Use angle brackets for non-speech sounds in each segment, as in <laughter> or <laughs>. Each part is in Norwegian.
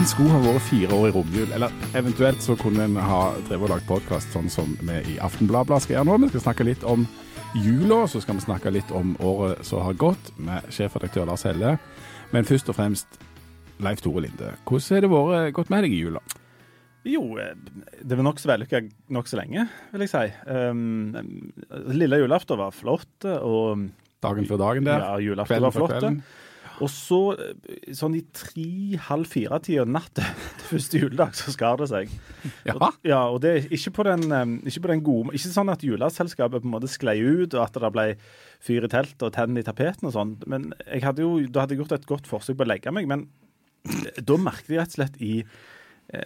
En skulle ha vært fire år i romjul, eller eventuelt så kunne en ha drevet og lagd podkast sånn som vi i Aftenbladet skal gjøre nå. Vi skal snakke litt om jula, så skal vi snakke litt om året som har gått, med sjefredaktør Lars Helle. Men først og fremst Leif Tore Linde. Hvordan har det vært gått med deg i jula? Jo, eh, det var nokså vellykka nokså lenge, vil jeg si. Um, lille julaften var flott. og... Dagen før dagen der? Ja, julaften var flott. Og så, eh, sånn i tre-halv fire-tida natt <laughs> til første juledag, så skar det seg. Ja. Og, ja, og det er ikke på den, um, ikke på den gode Ikke sånn at juleselskapet på en måte sklei ut, og at det ble fyr i teltet og tenn i tapeten og sånn. Men jeg hadde jo, da hadde jeg gjort et godt forsøk på å legge meg. Men da merket jeg rett og slett i eh,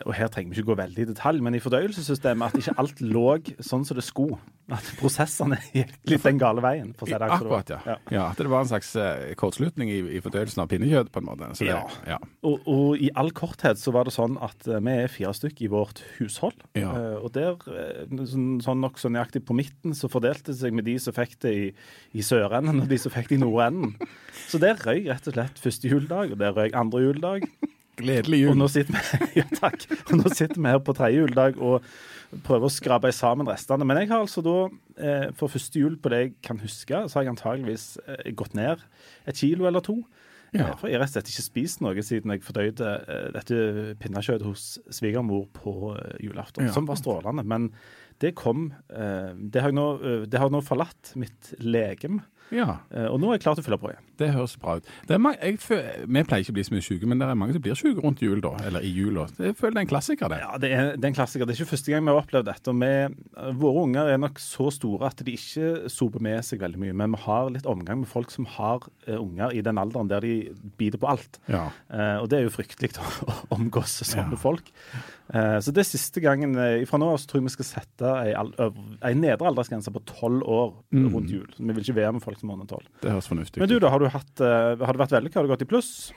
og her trenger vi ikke gå veldig i detalj, men i fordøyelsessystemet at ikke alt <laughs> lå sånn som det skulle. At prosessene <laughs> gikk litt den gale veien. si det akkurat. Akkurat, ja. ja. At det var en slags eh, kortslutning i, i fordøyelsen av pinnekjøtt, på en måte. Så det, Ja. ja. Og, og i all korthet så var det sånn at eh, vi er fire stykk i vårt hushold. Ja. Eh, og der, eh, sånn, sånn nokså nøyaktig på midten, så fordelte det seg med de som fikk det i, i sørenden, og de som fikk det i nordenden. Så der røy rett og slett første juledag, og der røy andre juledag. Gledelig Og jul. nå sitter vi, <laughs> ja, takk. Og nå sitter vi her på tredje juledag og prøver å skrape sammen restene. Men jeg har altså da, eh, for første jul på det jeg kan huske, så har jeg antageligvis eh, gått ned et kilo eller to. Ja. Eh, For jeg har rett og slett ikke spist noe siden jeg fordøyde dette pinnekjøttet hos svigermor på julaften, Ja. som var strålende. Men det kom eh, Det har, jeg nå, det har nå forlatt mitt legem, Ja, eh, og nå er jeg klar til å fylle på igjen. det høres bra ut. Det er mange, jeg, vi pleier ikke å bli så mye syke, men det er mange som blir syke rundt jul, da. Eller i jula. Jeg føler det er en klassiker, det. Ja, det er, det er en klassiker. Det er ikke første gang vi har opplevd dette. og Vi, våre unger er nok så store at de ikke soper med seg veldig mye. Men vi har litt omgang med folk som har eh, unger i den alderen der de biter på alt. Ja. Eh, og det er jo fryktelig å omgås sånne Ja. folk. Eh, så det er siste gangen eh, Fra nå av tror jeg vi skal sette ei nedre aldersgrense på tolv år Mm. rundt jul. Så vi vil ikke være med folk som er under tolv. Men du da, har du hatt, eh, har det vært vellykka? Har du gått i pluss?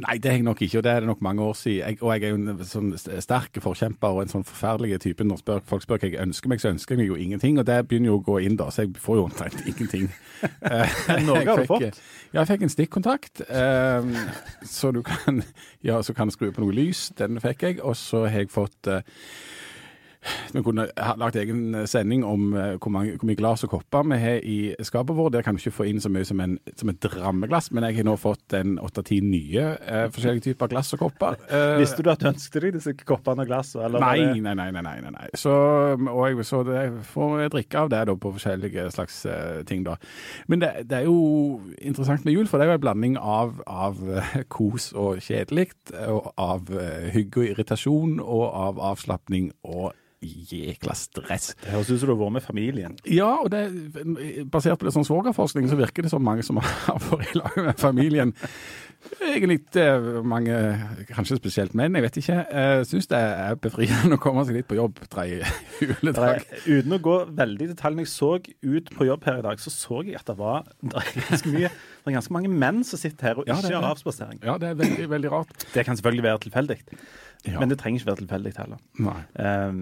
Nei, det har jeg nok ikke, og det er det nok mange år siden. Jeg, og jeg er jo en sånn sterk forkjemper og en sånn forferdelig type. Når spør, folk spør hva jeg ønsker meg, så ønsker jeg meg jo ingenting. Og det begynner jo å gå inn, da, så jeg får jo omtrent <laughs> ingenting. <laughs> Noe har du fått? Ja, jeg fikk en stikkontakt, Um, så du kan ja, så kan skru på noe lys. Den fikk jeg. Og så har jeg fått eh, vi kunne lagt egen sending om eh, hvor, mange, hvor mye glass og kopper vi har i skapet vårt. Der kan vi ikke få inn så mye som, en, som et drammeglass, men jeg har nå fått en åtte-ti nye eh, forskjellige typer glass og kopper. Eh, <laughs> Visste du at du ønsket deg disse koppene og glassene? eller Nei, nei, nei. nei, nei, nei. Så, og jeg, så det, får drikke av det da, på forskjellige slags eh, ting. da. Men det, det er jo interessant med jul, for det er jo en blanding av, av eh, kos og kjedelig, og av hygge og irritasjon, og av avslapning og jækla stress. Det høres ut som du har vært med familien. Ja, og det, basert på det sånn svogerforskning, så virker det som mange som <laughs> har vært i lag med familien. Egentlig eh, mange, kanskje spesielt menn, jeg vet ikke, uh, syns det er befriende å komme seg litt på jobb tredje juledag. Uten å gå veldig i detalj, når jeg så ut på jobb her i dag, så så jeg at det var det ganske mye det er ganske mange menn som sitter her og Ja, ikke har avspasering. Ja, det er veldig, veldig rart. Det kan selvfølgelig være tilfeldig, Ja. men det trenger ikke være tilfeldig heller. Um,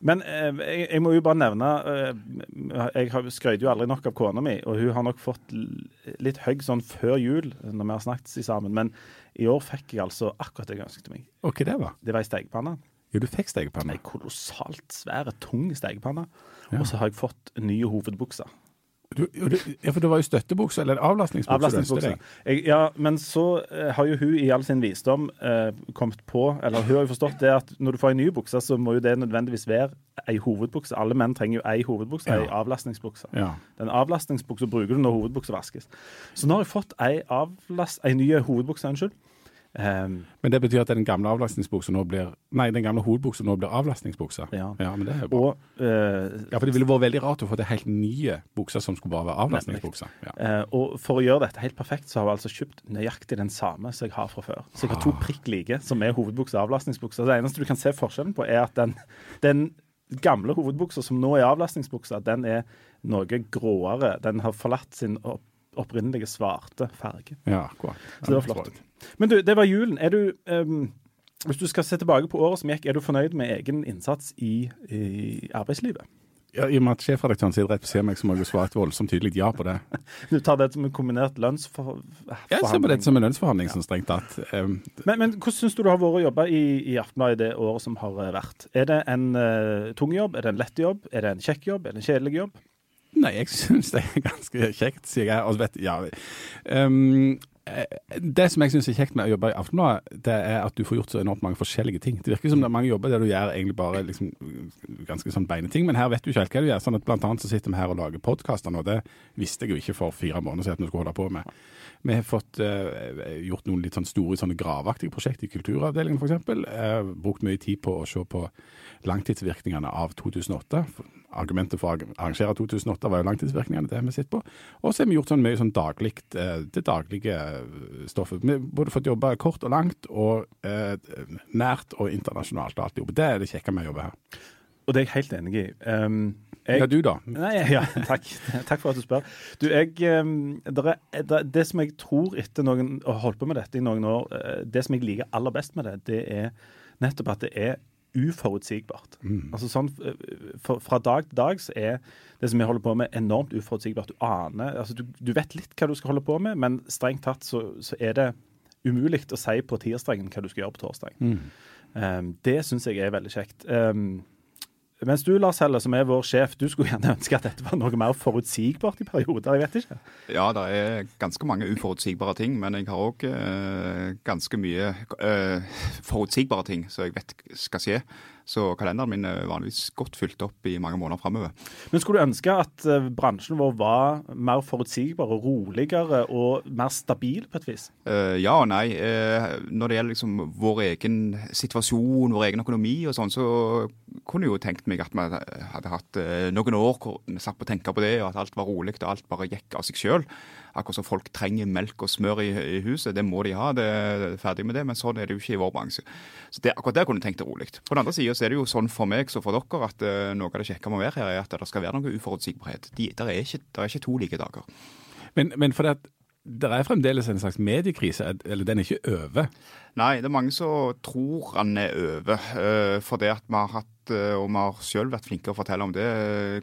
men eh, jeg, jeg må jo bare nevne eh, Jeg skrøt jo aldri nok av kona mi, og hun har nok fått litt høgg sånn før jul når vi har snakket sammen. Men i år fikk jeg altså akkurat det jeg ønsket meg. Hva det var? Det var ei stekepanne. Jo, du fikk stekepanne. Ei kolossalt svære, tung stekepanne. Ja. Og så har jeg fått nye hovedbukser. Du, du, ja, for det var jo støttebukse, eller avlastningsbukse. Avlastningsbukse. Jeg- Ja, men så eh, har jo hun i all sin visdom eh, kommet på, eller hun har jo forstått det at når du får ei ny bukse, så må jo det nødvendigvis være ei hovedbukse. Alle menn trenger jo ei hovedbukse, ei Ja. avlastningsbukse. Ja. Den avlastningsbuksa bruker du når hovedbuksa vaskes. Så nå har jeg fått ei, avlast, ei ny hovedbukse, unnskyld. Ehm, Men det betyr at den gamle avlastningsbuksa nå blir Nei, den gamle hovedbuksa nå blir avlastningsbuksa. Ja. men det er jo bra. og uh, Ja, for det ville vært veldig rart å få til helt nye bukser som skulle bare være avlastningsbukser. Ja. Uh, og for å gjøre dette helt perfekt, så har vi altså kjøpt nøyaktig den samme som jeg har fra før. Så jeg har to prikk like, som er hovedbukse og avlastningsbukse. Det eneste du kan se forskjellen på, er at den, den gamle hovedbuksa, som nå er avlastningsbuksa, den er noe gråere. Den har forlatt sin opp opprinnelige svarte farge. ja, akkurat. Så det var flott. Men du, det var julen. Er du um, Hvis du skal se tilbake på året som gikk, er du fornøyd med egen innsats i, i arbeidslivet? Ja, I og med at sjefredaktøren sitter rett ved siden av meg, så må jeg jo svare et voldsomt tydelig ja på det. <laughs> Du tar det som en kombinert lønnsforhandling? Jeg ser på det som en lønnsforhandling, sånn strengt tatt. Um, men, men, hvordan syns du det har vært å jobbe i, i Aftenbladet det året som har eh, vært? Er det en uh, tung jobb, er det en lett jobb, er det en kjekk jobb, er det en kjedelig jobb? Nei, jeg syns det er <laughs> ganske kjekt, sier jeg. Og vet, ja, um, det som jeg syns er kjekt med å jobbe i Aftenbladet, det er at du får gjort så enormt mange forskjellige ting. Det virker som det er mange jobber der du gjør egentlig bare liksom, ganske sånn beine ting, men her vet du ikke helt hva du gjør. sånn at Blant annet så sitter vi her og lager podkaster nå. Det visste jeg jo ikke for fire måneder siden at vi skulle holde på med. Vi har fått uh, gjort noen litt sånn store sånne graveaktige prosjekter i Kulturavdelingen f.eks. Uh, brukt mye tid på å se på langtidsvirkningene av 2008. Argumentet for å arrangere 2008 var jo langtidsvirkningene, det vi sett på. Og så har vi gjort sånn mye sånn daglig, uh, det daglige stoffet. Vi har både fått jobbe kort og langt, og nært og internasjonalt alt det. Det er det kjekke med å jobbe her. Og det er jeg helt enig i. Um jeg, ja, du da? Nei, <laughs> ja, takk. takk for at du spør. Du, jeg, det, er, det, som jeg tror etter noen å holdt på med dette i noen år, eh, det som jeg liker aller best med det, det er nettopp at det er uforutsigbart. Mm. Altså sånn, eh, for, Fra dag til dag så er det som vi holder på med, enormt uforutsigbart. Du aner altså du, du vet litt hva du skal holde på med, men strengt tatt så, så er det umulig å si på tirsdagen hva du skal gjøre på torsdag. Mm. Um, det syns jeg er veldig kjekt. Um, mens du, Lars Helle, som er vår sjef, du skulle gjerne ønske at dette var noe mer forutsigbart i perioder? Jeg vet ikke. Ja, det er ganske mange uforutsigbare ting, men jeg har òg øh, ganske mye øh, forutsigbare ting som jeg vet skal skje. Så kalenderen min er vanligvis godt fylt opp i mange måneder framover. Men skulle du ønske at uh, bransjen vår var mer forutsigbar og roligere og mer stabil på et vis? Uh, ja og nei. Uh, når det gjelder liksom vår egen situasjon, vår egen økonomi og sånn, så kunne jeg jo tenkt meg at vi hadde hatt noen år hvor vi satt på å tenke på det, og at alt var rolig og alt bare gikk av seg sjøl. Akkurat som folk trenger melk og smør i, i, huset. Det må de ha, det er ferdig med det. Men sånn er det jo ikke i vår bransje. Så det, Akkurat der kunne jeg tenkt det rolig. På den andre sida er det jo sånn for meg som for dere at uh, noe av det kjekke med å være her, er at det skal være noe uforutsigbarhet. De, der, er ikke, der er ikke to like dager. Men, men for det at det er fremdeles en slags mediekrise, eller den er ikke over? Nei, det er mange som tror den er over. Uh, for det at vi har hatt, og vi har selv vært flinke å fortelle om det,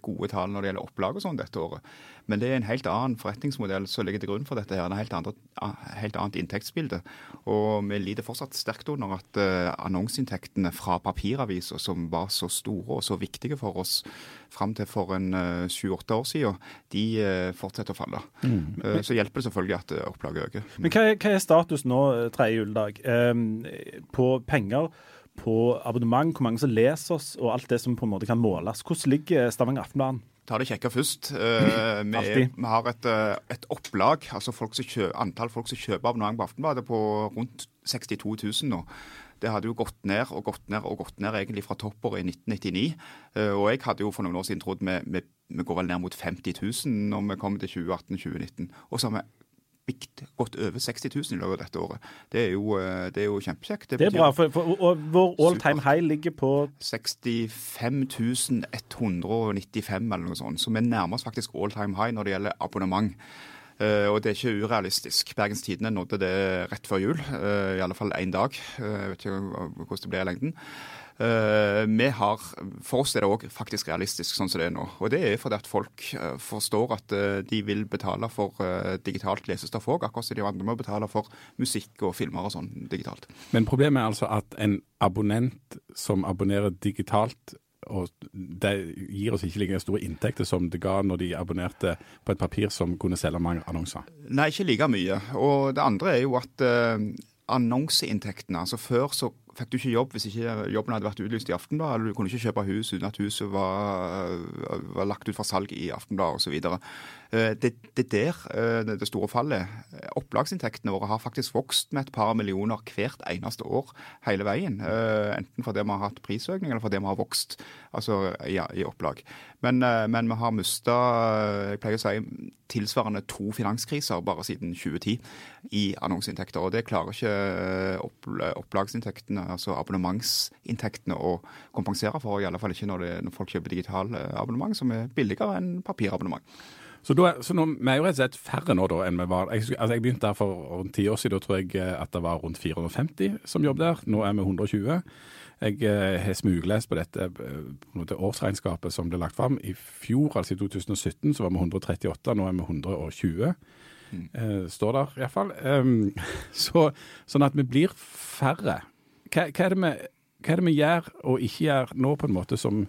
gode tall når det gjelder opplag og sånn dette året. Men det er en helt annen forretningsmodell som ligger til grunn for dette. her, Det er helt, andre, helt annet inntektsbilde. Og vi lider fortsatt sterkt under at uh, annonseinntektene fra papiraviser, som var så store og så viktige for oss fram til for en sju-åtte år siden, de fortsetter å falle. Mm. Så hjelper det selvfølgelig at opplaget øker. Men hva er, hva er status nå tredje juledag um, på penger? På abonnement, hvor mange som leser oss, og alt det som på en måte kan måles. Hvordan ligger Stavanger Aftenblad ta det kjekke først. Uh, <clears throat> vi, vi, har et, eh, et opplag, altså folk kjøper, antall folk som kjøper abonnement på Aftenbladet, på rundt 62 000 nå. Det hadde jo gått ned og gått ned og gått ned egentlig fra toppåret i 1999. Uh, eh, og jeg hadde jo for noen år siden trodd vi, vi, vi går vel ned mot 50 000 når vi kommer til 2018-2019. Og så har vi gått over 60 000 i løpet av dette året. Det er jo, eh, det er jo kjempekjekt. Det, det, er bra, for, for, og vår all time high ligger på 65 195 eller noe sånt. Som er nærmest faktisk all time high når det gjelder abonnement. Uh, og det er ikke urealistisk. Bergens Tidende nådde det rett før jul, uh, i alle fall én dag. Uh, jeg vet ikke hvordan det blir i lengden. Uh, vi har, For oss er det òg faktisk realistisk sånn som det er nå. Og det er fordi at folk uh, forstår at uh, de vil betale for digitalt lesestoff òg, akkurat som de andre må betale for musikk og filmer og sånn digitalt. Men problemet er altså at en abonnent som abonnerer digitalt og det gir oss ikke like store inntekter som det ga når de abonnerte på et papir som kunne selge mange annonser? Nei, ikke like mye. Og det andre er jo at annonseinntektene altså Før så fikk du ikke jobb hvis ikke jobben hadde vært utlyst i Aftenbladet, eller du kunne ikke kjøpe hus uten at huset var, var lagt ut for salg i Aftenbladet osv. Eh, det, er der eh, det store fallet. Opplagsinntektene våre har faktisk vokst med et par millioner hvert eneste år hele veien. Eh, enten fordi vi har hatt prisøkning, eller fordi vi har vokst altså, ja, i opplag. Men, men vi har mista jeg pleier å si, tilsvarende to finanskriser bare siden 2010 i annonseinntekter. Og det klarer ikke opplagsinntektene altså abonnementsinntektene å kompensere for. I alle fall ikke når, det, når folk kjøper digitale abonnement, som er billigere enn papirabonnement. Så, da, så nå, vi er jo rett og slett færre nå da enn vi var. Jeg, altså jeg begynte der for rundt ti år siden. Da tror jeg eh, at det var rundt 450 som jobbet der. Nå er vi 120. Jeg eh, har smuglest på dette eh, på årsregnskapet som ble lagt fram. I fjor, altså i 2017, så var vi 138. Nå er vi 120. Eh, står der iallfall. Um, <laughs> så, sånn at vi blir færre. Hva, hva, er det vi, hva er det vi gjør og ikke gjør nå, på en måte, som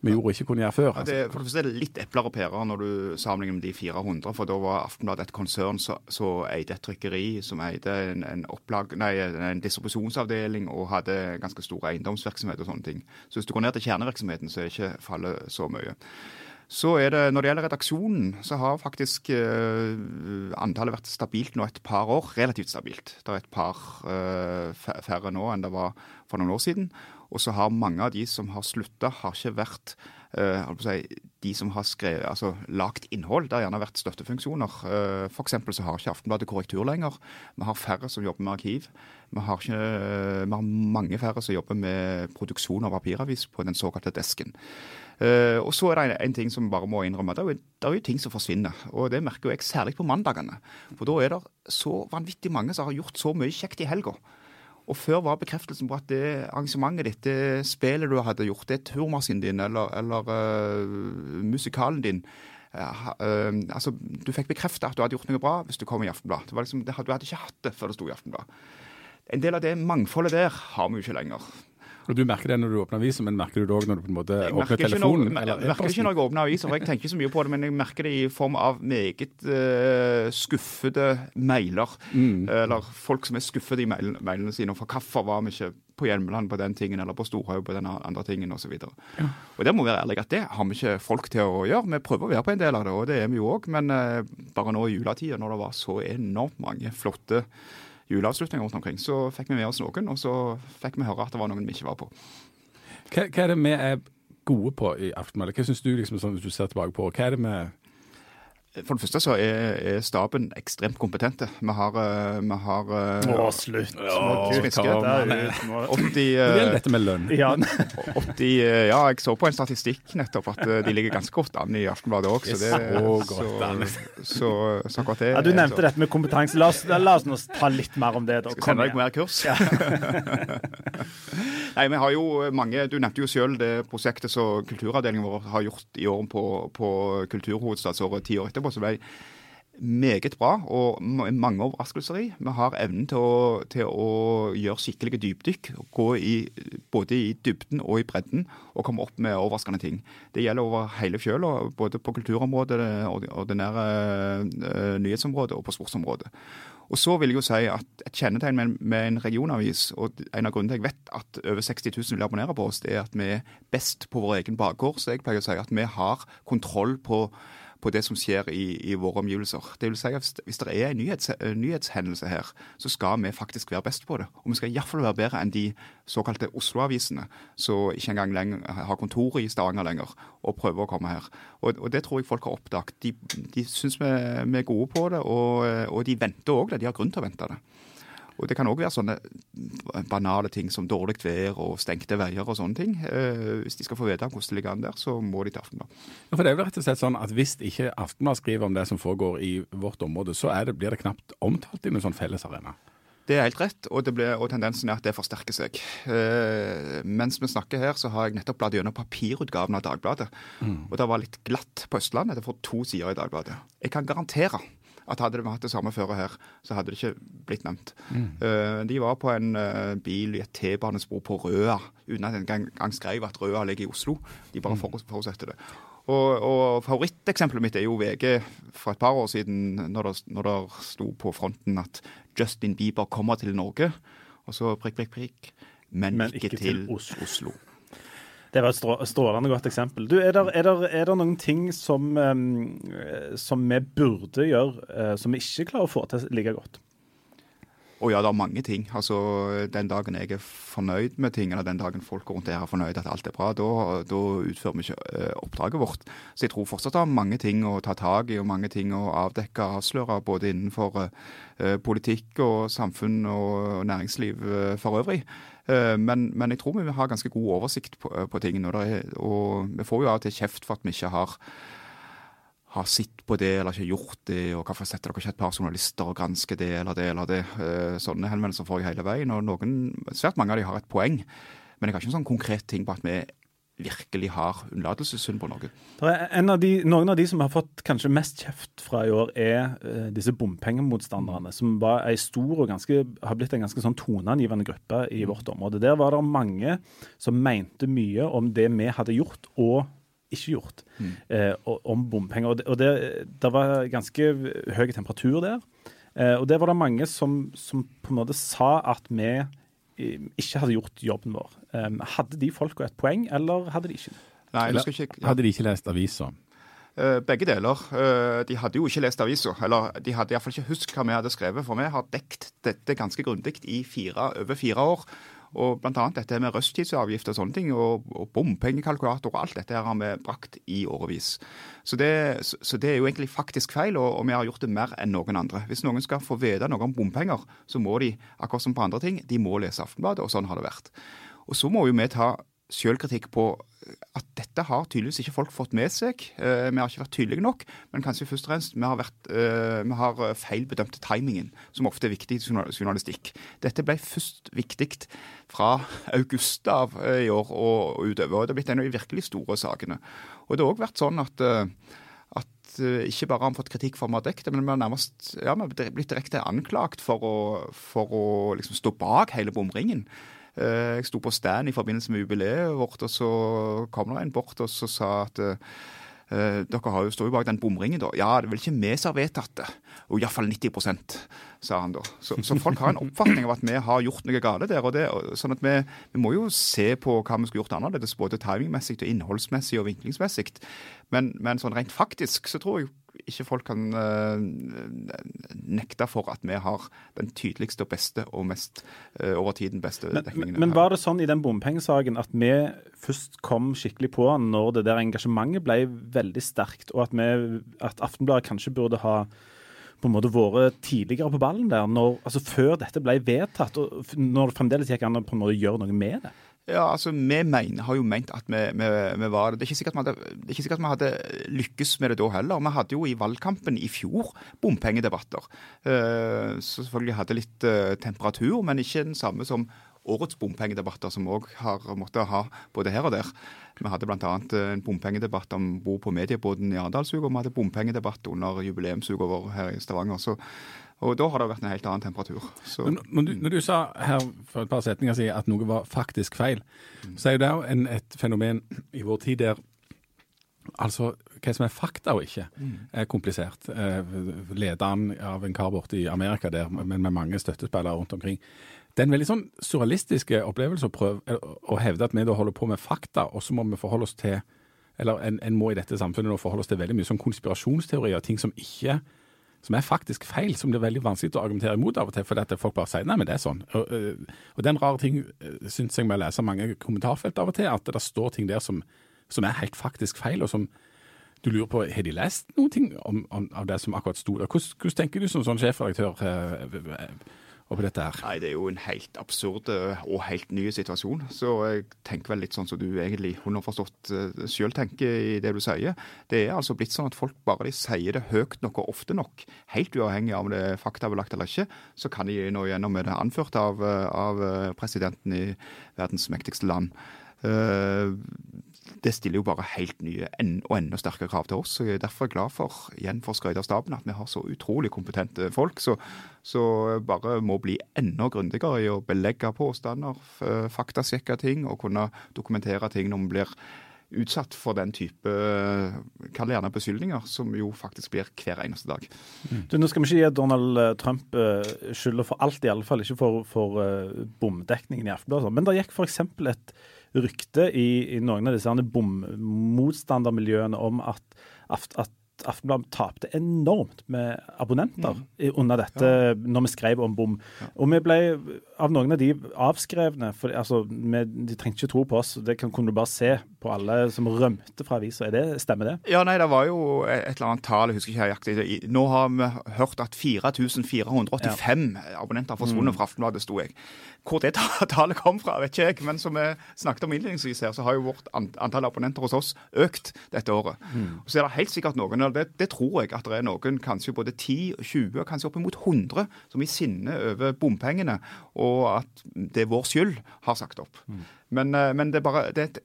vi gjorde ikke kunne gjøre før? Ja, Altså? det, for det første er det litt epler og pærer når du sammenligner med de 400. For da var Aftenbladet et konsern som så eide et trykkeri, som eide en, en, opplag, nei, en distribusjonsavdeling og hadde ganske stor eiendomsvirksomhet og sånne ting. Så hvis du går ned til kjernevirksomheten, så er ikke fallet så mye. Så er det, Når det gjelder redaksjonen, så har faktisk eh, antallet vært stabilt nå et par år. Relativt stabilt. Det er et par eh, færre nå enn det var for noen år siden. Og så har mange av de som har slutta, har ikke vært eh, å si, de som har skrevet, altså lagt innhold. Det har gjerne vært støttefunksjoner. Uh, F.eks. så har ikke Aftenbladet korrektur lenger. Vi har færre som jobber med arkiv. Vi har, ikke, vi har mange færre som jobber med produksjon av papiravis på den såkalte desken. Uh, og så er det en, en ting som bare må innrømme. Det er, jo, det er jo ting som forsvinner. Og det merker jeg særlig på mandagene. For da er det så vanvittig mange som har gjort så mye kjekt i helga. Og før var bekreftelsen på at det arrangementet ditt, det spillet du hadde gjort, det turmaskinen din eller, eller uh, musikalen din uh, øh, altså, Du fikk bekrefta at du hadde gjort noe bra hvis du kom i Aftenblad. Det var liksom, du hadde ikke hatt det før det sto i Aftenblad. En del av det mangfoldet der har vi jo ikke lenger. Og Du merker det når du åpner avisen, men merker du det òg når du på en måte åpner telefonen? når, telefonen? jeg merker ikke når jeg åpner aviser, for jeg tenker ikke så mye på det, men jeg merker det i form av meget uh, skuffede mailer. Mm. Eller folk som er skuffede i mail, mailene sine. For hvorfor var vi ikke på Hjelmeland på den tingen, eller på Storhaug på den andre tingen, osv. Og, og det må være ærlig at det har vi ikke folk til å gjøre. Vi prøver å være på en del av det, og det er vi jo òg. Men uh, bare nå i juletida, når det var så enormt mange flotte juleavslutninger rundt omkring, så fikk vi med oss noen, og så fikk vi høre at det var noen vi ikke var på. Hva, hva er det vi er gode på i Aftenbladet? Hva syns du liksom, sånn, hvis du ser tilbake på? Hva er det vi For det første så er, er staben ekstremt kompetente. Vi har, eh, vi har eh, Å, slutt. Å, Kutt det kom ut nå. <laughs> 80, Det gjelder eh, dette med lønn. Ja, <laughs> 80 eh, Ja, jeg så på en statistikk nettopp at de ligger ganske godt an i Aftenbladet òg. Så, Det det- er så godt an. så, så, så akkurat det ja, du nevnte så- dette med kompetanse. La oss, la oss nå ta litt mer om det. da. Skal sende deg mer kurs. <laughs> Nei, vi har jo mange, Du nevnte jo selv det prosjektet som kulturavdelingen vår har gjort i år på, på kulturhovedstadsåret ti år etterpå. så ble meget bra og mange overraskelser i. Vi har evnen til å, til å gjøre skikkelige dypdykk. Gå i, både i dybden og i bredden og komme opp med overraskende ting. Det gjelder over hele fjøla, både på kulturområdet, det ordinære eh, nyhetsområdet og på sportsområdet. Og så vil jeg jo si at Et kjennetegn med, en- med en regionavis, og en av grunnene til jeg vet at over 60 000 vil abonnere på oss, det er at vi er best på vår egen bakgård. Så jeg pleier å si at vi har kontroll på, på det som skjer i, i våre omgivelser. Det vil si at hvis, det er en nyhets, en nyhetshendelse her, så skal vi faktisk være best på det. Og vi skal iallfall være bedre enn de såkalte Oslo-avisene, som ikke engang lenger har kontor i Stavanger lenger, og prøver å komme her. Og, og det tror jeg folk har oppdaget. De, de syns vi, vi er gode på det, og, og de venter òg det. De har grunn til å vente det. Og Det kan òg være sånne banale ting som dårlig vær og stengte veier og sånne ting. Eh, hvis de skal få vite hvordan det ligger an der, så må de til Aftenbladet. Ja, For det er vel rett og slett sånn at Hvis ikke Aftenbladet skriver om det som foregår i vårt område, så det, blir det knapt omtalt i noen sånn fellesarena. Det er helt rett, og, det ble, og tendensen er at det forsterker seg. Eh, mens vi snakker her, så har jeg nettopp bladd gjennom papirutgaven av Dagbladet. Og det var litt glatt på Østlandet. Det får to sider i Dagbladet. Jeg kan garantere at hadde vi hatt det samme føret her, så hadde det ikke blitt nevnt. Eh, de var på en eh, bil i et T-banespor på Røa, uten at en gang, gang skrev at Røa ligger i Oslo. De bare mm. forutsetter det. Og, og Favoritteksempelet mitt er jo VG for et par år siden, når det, når det sto på fronten at Justin Bieber kommer til Norge. Og så prikk, prikk, prikk. Men, Men ikke, ikke til, til Oslo. Oslo. Det var et strå- strålende godt eksempel. Du, er, der noen ting som, som vi burde gjøre, eh, som vi ikke klarer å få til like godt? Og ja, det er mange ting. Altså, Den dagen jeg er fornøyd med ting, eller den dagen folk rundt her er fornøyd at alt er bra, da, da utfører vi ikke eh, oppdraget vårt. Så jeg tror fortsatt det er mange ting å ta tak i, og mange ting å avdekke og avsløre, både innenfor eh, politikk og samfunn og næringsliv eh, for øvrig. Men, men jeg tror vi har ganske god oversikt på, på tingene. Og, og vi får jo av og til kjeft for at vi ikke har har sett på det eller ikke gjort det, og hvorfor setter dere ikke et par journalister og gransker det eller det eller det. Eh, sånne henvendelser får jeg hele veien. og noen, Svært mange av de har et poeng, men jeg har ikke en sånn konkret ting på at vi virkelig har unnlatelsessynd på noe. Av de, noen av de som har fått kanskje mest kjeft fra i år, er uh, disse bompengemotstanderne. Som var ei stor og ganske, har blitt en ganske sånn toneangivende gruppe i vårt område. Der var det mange som mente mye om det vi hadde gjort, og ikke gjort mm. eh, om bompenger. Og, det, og det, det, var ganske høy temperatur der. Eh, og det var det mange som, som, på en måte sa at vi eh, ikke hadde gjort jobben vår. Eh, hadde de folka et poeng, eller hadde de ikke Nei, eller, ikke, ja. Hadde de ikke lest avisa? Uh, begge deler. Uh, de hadde jo ikke lest avisa. Eller de hadde iallfall ikke husket hva vi hadde skrevet. For vi har dekt dette ganske grundig i fire, over fire år. Og bl.a. dette med rushtidsavgift og sånne ting, og, og bompengekalkulator og alt dette her har vi brakt i årevis. Så det, så det, er jo egentlig faktisk feil, og, og, vi har gjort det mer enn noen andre. Hvis noen skal få vite noe om bompenger, så må de, akkurat som på andre ting, de må lese Aftenbladet, og sånn har det vært. Og så må jo vi ta sjølkritikk på at dette har tydeligvis ikke folk fått med seg. Eh, vi har ikke vært tydelige nok, men kanskje først og fremst vi har, vært, eh, vi har eh, feilbedømt timingen, som ofte er viktig i journalistikk. Dette ble først viktig fra august av i år og utover. og Det har blitt en av de virkelig store sakene. Og det har òg vært sånn at at ikke bare har vi fått kritikk for å det, men vi har nærmest ja, vi har blitt direkte anklagt for å, for å liksom stå bak hele bomringen. Eh, jeg sto på stand i forbindelse med jubileet vårt, og så kom det en bort og så sa at Uh, dere har jo stått bak den bomringen, da. Ja, det er vel ikke vi som har vedtatt det. Og iallfall 90% sa han da. Så, så, folk har en oppfatning av at vi har gjort noe galt der. og det, sånn at vi, vi, må jo se på hva vi skulle gjort annerledes, både timingmessig og innholdsmessig og vinklingsmessig. Men, men sånn rent faktisk så tror jeg ikke folk kan uh, nekte for at vi har den tydeligste og beste og mest uh, over tiden beste men, dekningen. Men var det sånn i den bompengesaken at vi først kom skikkelig på når det der engasjementet ble veldig sterkt, og at, vi, at Aftenbladet kanskje burde ha på en måte vært tidligere på ballen der, når, altså før dette ble vedtatt, og når det fremdeles gikk an å på en måte gjøre noe med det? Ja, altså, Vi mener, har jo ment at vi, vi, vi var det. Det er, vi hadde, det er ikke sikkert vi hadde lykkes med det da heller. Vi hadde jo i valgkampen i fjor bompengedebatter. Uh, så selvfølgelig hadde litt uh, temperatur, men ikke den samme som årets bompengedebatter, som òg har måttet ha både her og der. Vi hadde bl.a. Eh, en bompengedebatt om bord på mediebåten i Arendalsuka, og vi hadde bompengedebatt under jubileumsuka vår her i Stavanger. Så og da har det vært en helt annen temperatur. Når du, når, du, sa her for et par setninger siden at noe var faktisk feil, mm. så er jo det en, et fenomen i vår tid der altså hva som er fakta og ikke, mm. er komplisert. Eh, lederen av en kar borte i Amerika der, men med mange støttespillere rundt omkring. Det er en veldig sånn surrealistisk opplevelse å prøve å hevde at vi da holder på med fakta, og så må vi forholde oss til eller en, en må i dette samfunnet nå forholde oss til veldig mye sånn konspirasjonsteorier, ting som ikke som er faktisk feil, som det er veldig vanskelig å argumentere imot av og til, fordi folk bare sier nei, men det er sånn. Og, øh, og den rare ting øh, syns jeg med å lese mange kommentarfelt av og til, at det står ting der som, som er helt faktisk feil, og som du lurer på har de lest ting om, om, av det som akkurat sto der. Hvordan, hvordan tenker du som sånn sjefredaktør? Oppi dette her? Nei, Det er jo en helt absurd eh, og helt ny situasjon. Så jeg tenker vel litt sånn som du egentlig underforstått forstått sjøl tenker i det du sier. Det er altså blitt sånn at folk bare de sier det høyt nok og ofte nok, helt uavhengig av om det er faktabelagt eller ikke, så kan de nå gjennom med det anført av, eh, av presidenten i verdens mektigste land. Uh, det stiller jo bare helt nye og enda sterkere krav til oss. Så jeg er derfor glad for igjen for skryt av staben, at vi har så utrolig kompetente folk. Så, så bare må bli enda grundigere i å belegge påstander, faktasjekke ting og kunne dokumentere ting når vi blir utsatt for den type kall gjerne beskyldninger, som jo faktisk blir hver eneste dag. Mm. Du, nå skal vi ikke gi Donald eh, Trump uh, skylda for alt, i alle fall ikke for, for uh, bomdekningen i Aftenbladet. Men det gikk f.eks. et rykte i, i, noen av disse bommotstandermiljøene om at, at Aftenbladet tapte enormt med abonnenter mm. under dette ja. når vi skrev om bom. Ja. Og vi ble av noen av de avskrevne. For, altså, vi, de trengte ikke tro på oss. Det kan, kunne du bare se på alle som rømte fra avisa. Stemmer det? Ja, nei, det var jo et eller annet tall, jeg husker ikke nøyaktig. Nå har vi hørt at 4485 ja. abonnenter har forsvunnet mm. fra Aftenbladet, sto jeg. Hvor det <laughs> tallet kom fra, vet ikke jeg. Men som vi snakket om innledningsvis her, så har jo vårt antall abonnenter hos oss økt dette året. Mm. Så er det helt sikkert noen eller det, det, tror jeg at det er noen, kanskje både 10, 20, kanskje oppimot 100, som i sinne over bompengene og at det er vår skyld, har sagt opp. Mm. Men, eh, men, det er bare det er et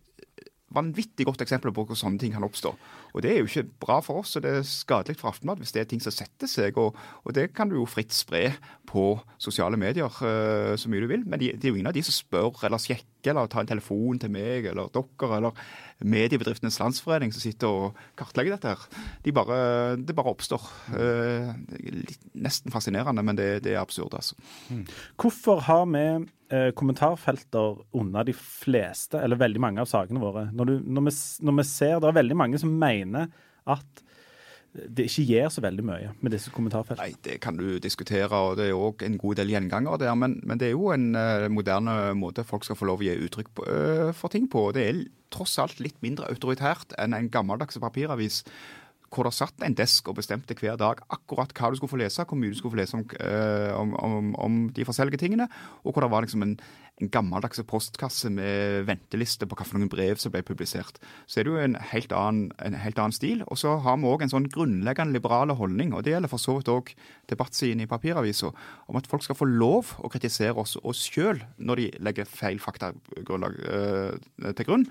vanvittig godt eksempel på hvor sånne ting kan oppstå. Og Det er jo ikke bra for oss, og det er skadelig for Aftenblad hvis det er ting som setter seg. Og, og det kan du jo fritt spre på sosiale medier uh, så mye du vil. Men det de er jo ingen av de som spør eller sjekker eller ta en telefon til meg eller dere eller Mediebedriftenes Landsforening som sitter og kartlegger dette. her. De bare, det bare oppstår. Uh, litt, nesten fascinerende, men det, det er absurd, altså. Mm. Hvorfor har vi eh, kommentarfelter under de fleste, eller veldig mange av sakene våre? Når, du, når, vi, når vi ser Det er veldig mange som mener at det ikke gjør så veldig mye med disse kommentarfeltene? Nei, Det kan du diskutere, og det er òg en god del gjengangere der. Men, men, det er jo en uh, moderne måte folk skal få lov å gi uttrykk på, uh, for ting på. Det er tross alt litt mindre autoritært enn en gammeldags papiravis hvor det satt en desk og bestemte hver dag akkurat hva du skulle få lese, hvor mye du skulle få lese om, uh, om, om, om de forskjellige tingene, og hvor det var liksom en, en gammeldags postkasse med venteliste på hvilke brev som ble publisert. Så er det jo en helt annen, en helt annen stil. Og så har vi òg en sånn grunnleggende liberale holdning, og det gjelder for så vidt òg debattsiden i papiravisa, om at folk skal få lov å kritisere oss, oss sjøl når de legger feil faktagrunnlag øh, til grunn.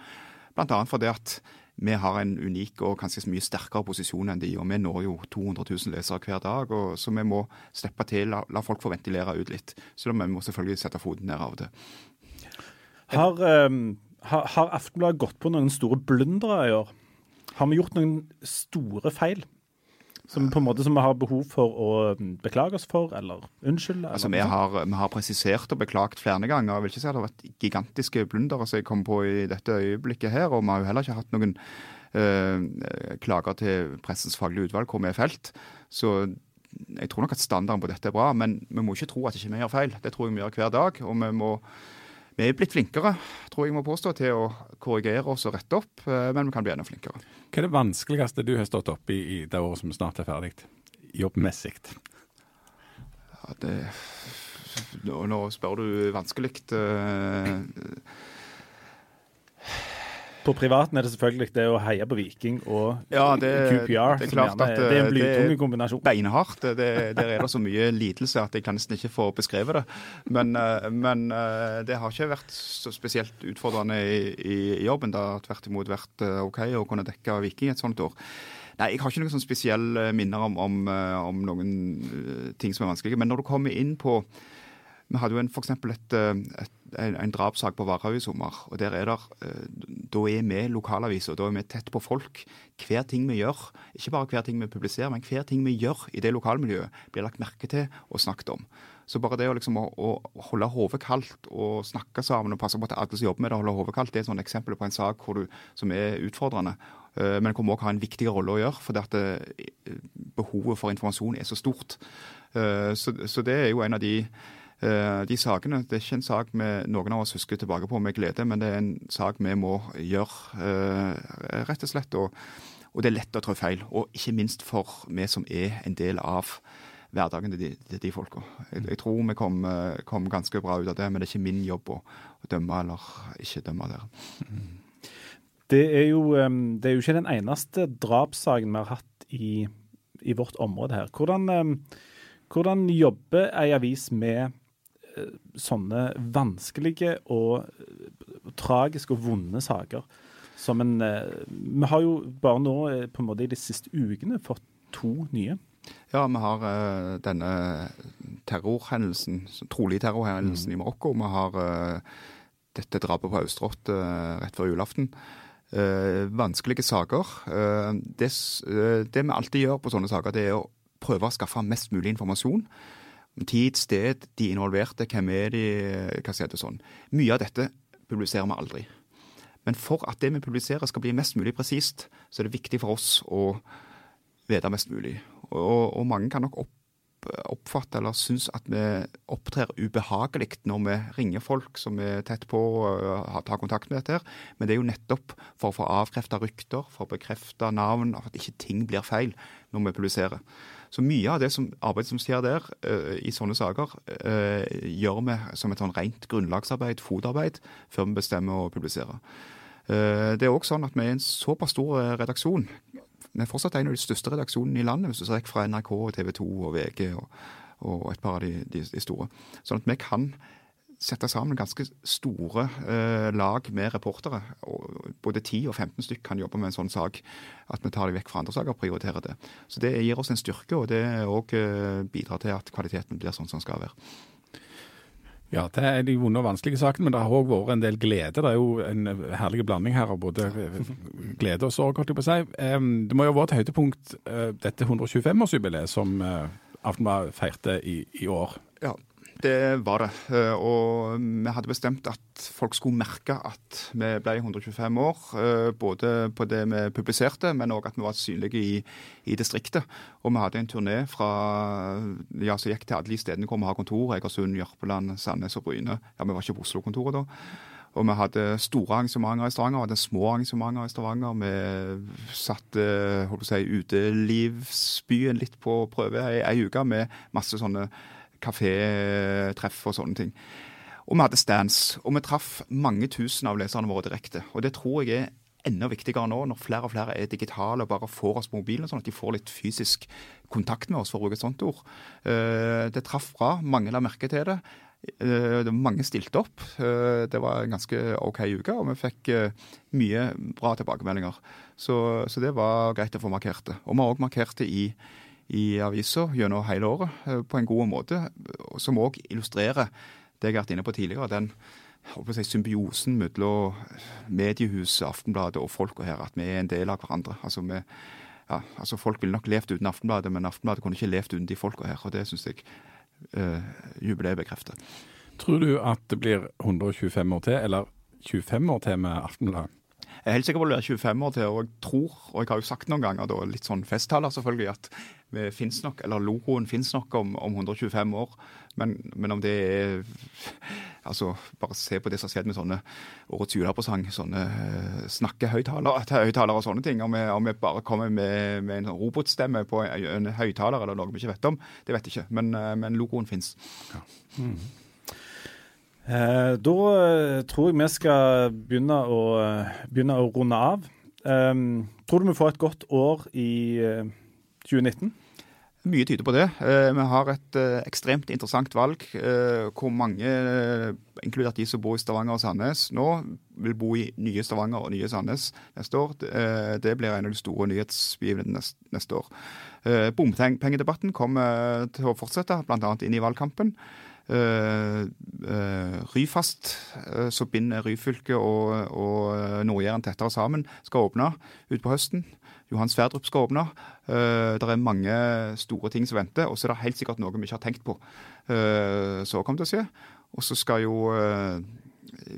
Blant annet fordi at vi har en unik og kanskje mye sterkere posisjon enn de, og vi når jo 200 000 lesere hver dag. Og, så vi må steppe til, la, la folk få ventilere ut litt. Så vi må selvfølgelig sette foten ned av det. Har, um, har, har Aftenbladet gått på noen store blundere i år? Har vi gjort noen store feil? Som på en måte som vi har behov for å mm, beklage oss for, eller unnskylde? Altså, vi har, vi har, presisert og beklagt flere ganger. Jeg vil ikke si at det har vært gigantiske blundere som jeg kom på i dette øyeblikket her. Og vi har jo heller ikke hatt noen øh, klager til Pressens faglige utvalg hvor vi er felt. Så jeg tror nok at standarden på dette er bra, men vi må ikke tro at ikke vi gjør feil. Det tror jeg vi gjør hver dag. og vi må vi er blitt flinkere, tror jeg må påstå, til å korrigere oss og rette opp, eh, men vi kan bli enda flinkere. Hva er det vanskeligste du har stått oppe i i det året som snart er ferdig, jobbmessig? Ja, det nå, nå, spør du vanskelig. Uh, på privaten er det selvfølgelig det å heie på Viking og ja, det, QPR. Det er klart at det er en blytung kombinasjon. Beinhardt. Det, der er det så mye lidelse at jeg kan nesten ikke få beskrevet det. Men, eh, men eh, det har ikke vært så spesielt utfordrende i, i jobben. Det har tvert imot vært eh, OK å kunne dekke Viking et sånt år. Nei, Jeg har ikke noen sånn spesielle minner om, om, om noen ting som er vanskelige. Men når du kommer inn på vi hadde jo et, et en, drapssak på Varhaug i sommer. og der er der, eh, Da er vi lokalaviser, da er vi tett på folk. Hver ting vi gjør, ikke bare hver ting vi publiserer, men hver ting vi gjør i det lokalmiljøet, blir lagt merke til og snakket om. Så bare det å, liksom, å, å holde hodet kaldt og snakke sammen og passe på at alle som jobber med det, holder hodet kaldt, det er et eksempel på en sak du, som er utfordrende. Eh, men hvor vi òg har en viktig rolle å gjøre, fordi eh, behovet for informasjon er så stort. Så, så det er jo en av de Eh, de sakene, Det er ikke en sak vi, noen av oss husker tilbake på med glede, men det er en sak vi må gjøre, eh, rett og slett. Og, og det er lett å trå feil. Og ikke minst for vi som er en del av hverdagen til de, til de folka. Jeg, jeg, tror vi kom, kom, ganske bra ut av det, men det er ikke min jobb å, å dømme eller ikke dømme der. Det er, jo, det er jo ikke den eneste drapssaken vi har hatt i, i vårt område her. Hvordan, hvordan jobber ei avis med sånne vanskelige og tragiske og vonde saker. Som en eh, Vi har jo bare nå eh, på en måte i de siste ukene fått to nye. Ja, vi har uh, denne terrorhendelsen, trolig terrorhendelsen mm. i Marokko. Vi har uh, dette drapet på Austrått uh, rett før julaften. vanskelige saker. Det, det, vi alltid gjør på sånne saker, det er å prøve å skaffe mest mulig informasjon Tid, sted, de involverte, hvem er de, hva sier det sånn. Mye av dette publiserer vi aldri. Men for at det vi publiserer skal bli mest mulig presist, så er det viktig for oss å vite mest mulig. Og, og mange kan nok opp, oppfatte eller synes at vi opptrer ubehagelig når vi ringer folk som er tett på og tar kontakt med dette. her. Men det er jo nettopp for å få avkrefta rykter, for å bekrefte navn, at ikke ting blir feil når vi publiserer. Så mye av det som, arbeidet som skjer der uh, i sånne saker, uh, gjør vi som et sånn rent grunnlagsarbeid, fotarbeid, før vi bestemmer å publisere. Uh, det er òg sånn at vi er en såpass stor redaksjon vi er fortsatt en av de største redaksjonene i landet, hvis du ser vekk fra NRK, TV 2 og VG og, og et par av de, de, de store. Sånn at vi kan sette sammen ganske store eh, lag med reportere. Både 10 og 15 stykk kan jobbe med en sånn sak. At vi tar det vekk fra andre saker og prioriterer det. Så Det gir oss en styrke, og det òg eh, bidrar til at kvaliteten blir sånn som den skal være. Ja, det er de vonde og vanskelige sakene, men det har òg vært en del glede. Det er jo en herlig blanding her av både glede og sorg, holdt jeg på å si. Det må jo ha vært et høydepunkt, eh, dette 125-årsjubileet som eh, Aftenbladet feirte i, i år. Det var det. Eh, og vi hadde bestemt at folk skulle merke at vi ble 125 år. Eh, både på det vi publiserte, men òg at vi var synlige i, i, distriktet. Og vi hadde en turné fra ja, som gikk til alle de stedene hvor vi har kontor. Egersund, Jørpeland, Sandnes og Bryne. Ja, Vi var ikke på Oslo-kontoret da. Og vi hadde store arrangementer i Stavanger, vi hadde små arrangementer i Stavanger. Vi satte holdt på å si, utelivsbyen litt på prøve ei, ei uke med masse sånne kafétreff og sånne ting. Og vi hadde stands. Og vi traff mange tusen av leserne våre direkte. Og det tror jeg er enda viktigere nå, når flere og flere er digitale og bare får oss på mobilen, sånn at de får litt fysisk kontakt med oss, for å bruke et sånt ord. Eh, det traff bra. Mange la merke til det. Eh, mange stilte opp. Eh, det var en ganske OK uke, og vi fikk mye bra tilbakemeldinger. Så, så det var greit å få markert det. Og vi har òg markert det i i avisa gjennom hele året eh, på en god måte, som òg illustrerer det jeg har vært inne på tidligere. den si, symbiosen mellom mediehuset, Aftenbladet og folka her. At vi er en del av hverandre. Altså, vi, ja, altså Folk ville nok levd uten Aftenbladet, men Aftenbladet kunne ikke levd uten de folka her. og Det syns jeg uh, jubileet bekrefter. Tror du at det blir 125 år til, eller 25 år til med Aftenbladet? Jeg er helt sikker på at det blir 25 år til, og jeg tror, og jeg har jo sagt noen ganger, da, litt sånn festtaler selvfølgelig, at finnes nok, eller logoen fins nok om, om, 125 år. Men, men, om det er <laughs> Altså, bare se på det som har skjedd med sånne årets julepresang, sånne uh, snakkehøyttalere <laughs> og sånne ting. Om vi, om vi bare kommer med, med, en robotstemme på en, en høyttaler eller noe vi ikke vet om, det vet jeg ikke. Men, uh, men logoen fins. Ja. Mm. Eh, da eh, tror jeg vi skal begynne å, begynne å runde av. Eh, tror du vi får et godt år i 2019? Mye tyder på det. Vi har et ekstremt interessant valg hvor mange, inkludert de som bor i Stavanger og Sandnes nå, vil bo i nye Stavanger og nye Sandnes neste år. Det blir en av de store nyhetsbegivenhetene neste år. Bompengedebatten kommer til å fortsette, bl.a. inn i valgkampen. Ryfast, som binder Ryfylke og, og Nord-Jæren tettere sammen, skal åpne utpå høsten. Johan Sverdrup skal åpne. det er mange store ting som venter. Og så er det helt sikkert noe vi ikke har tenkt på så kommer det til å skje. Og så skal jo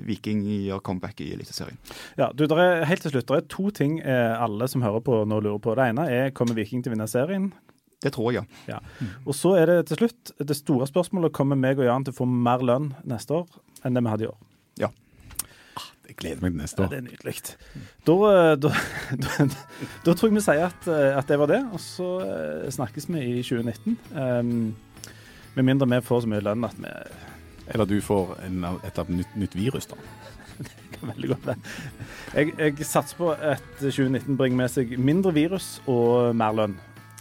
Viking gjøre comeback i Eliteserien. Ja, du, er, helt til slutt, det er to ting alle som hører på nå lurer på. Det ene er kommer Viking til å vinne serien? Det tror jeg, ja. ja. Og så er det til slutt det store spørsmålet kommer meg og Jan til å få mer lønn neste år enn det vi hadde i år. Jeg gleder meg til neste år. Ja, det er nydelig. Da, eh, da, <laughs> da, da, tror jeg vi sier at, eh, at, det var det, og så eh, snakkes vi i 2019. Um, med mindre vi får så mye lønn at vi Eller du får en, et nytt, nytt virus, da. <laughs> det kan veldig godt være. Jeg, jeg satser på at 2019 bringer med seg mindre virus og mer lønn.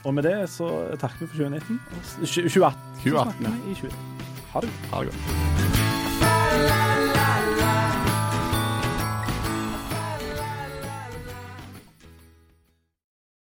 Og med det så takker vi for 2019. 2018. 2018 ja. I 20. Ha det. Ha det godt.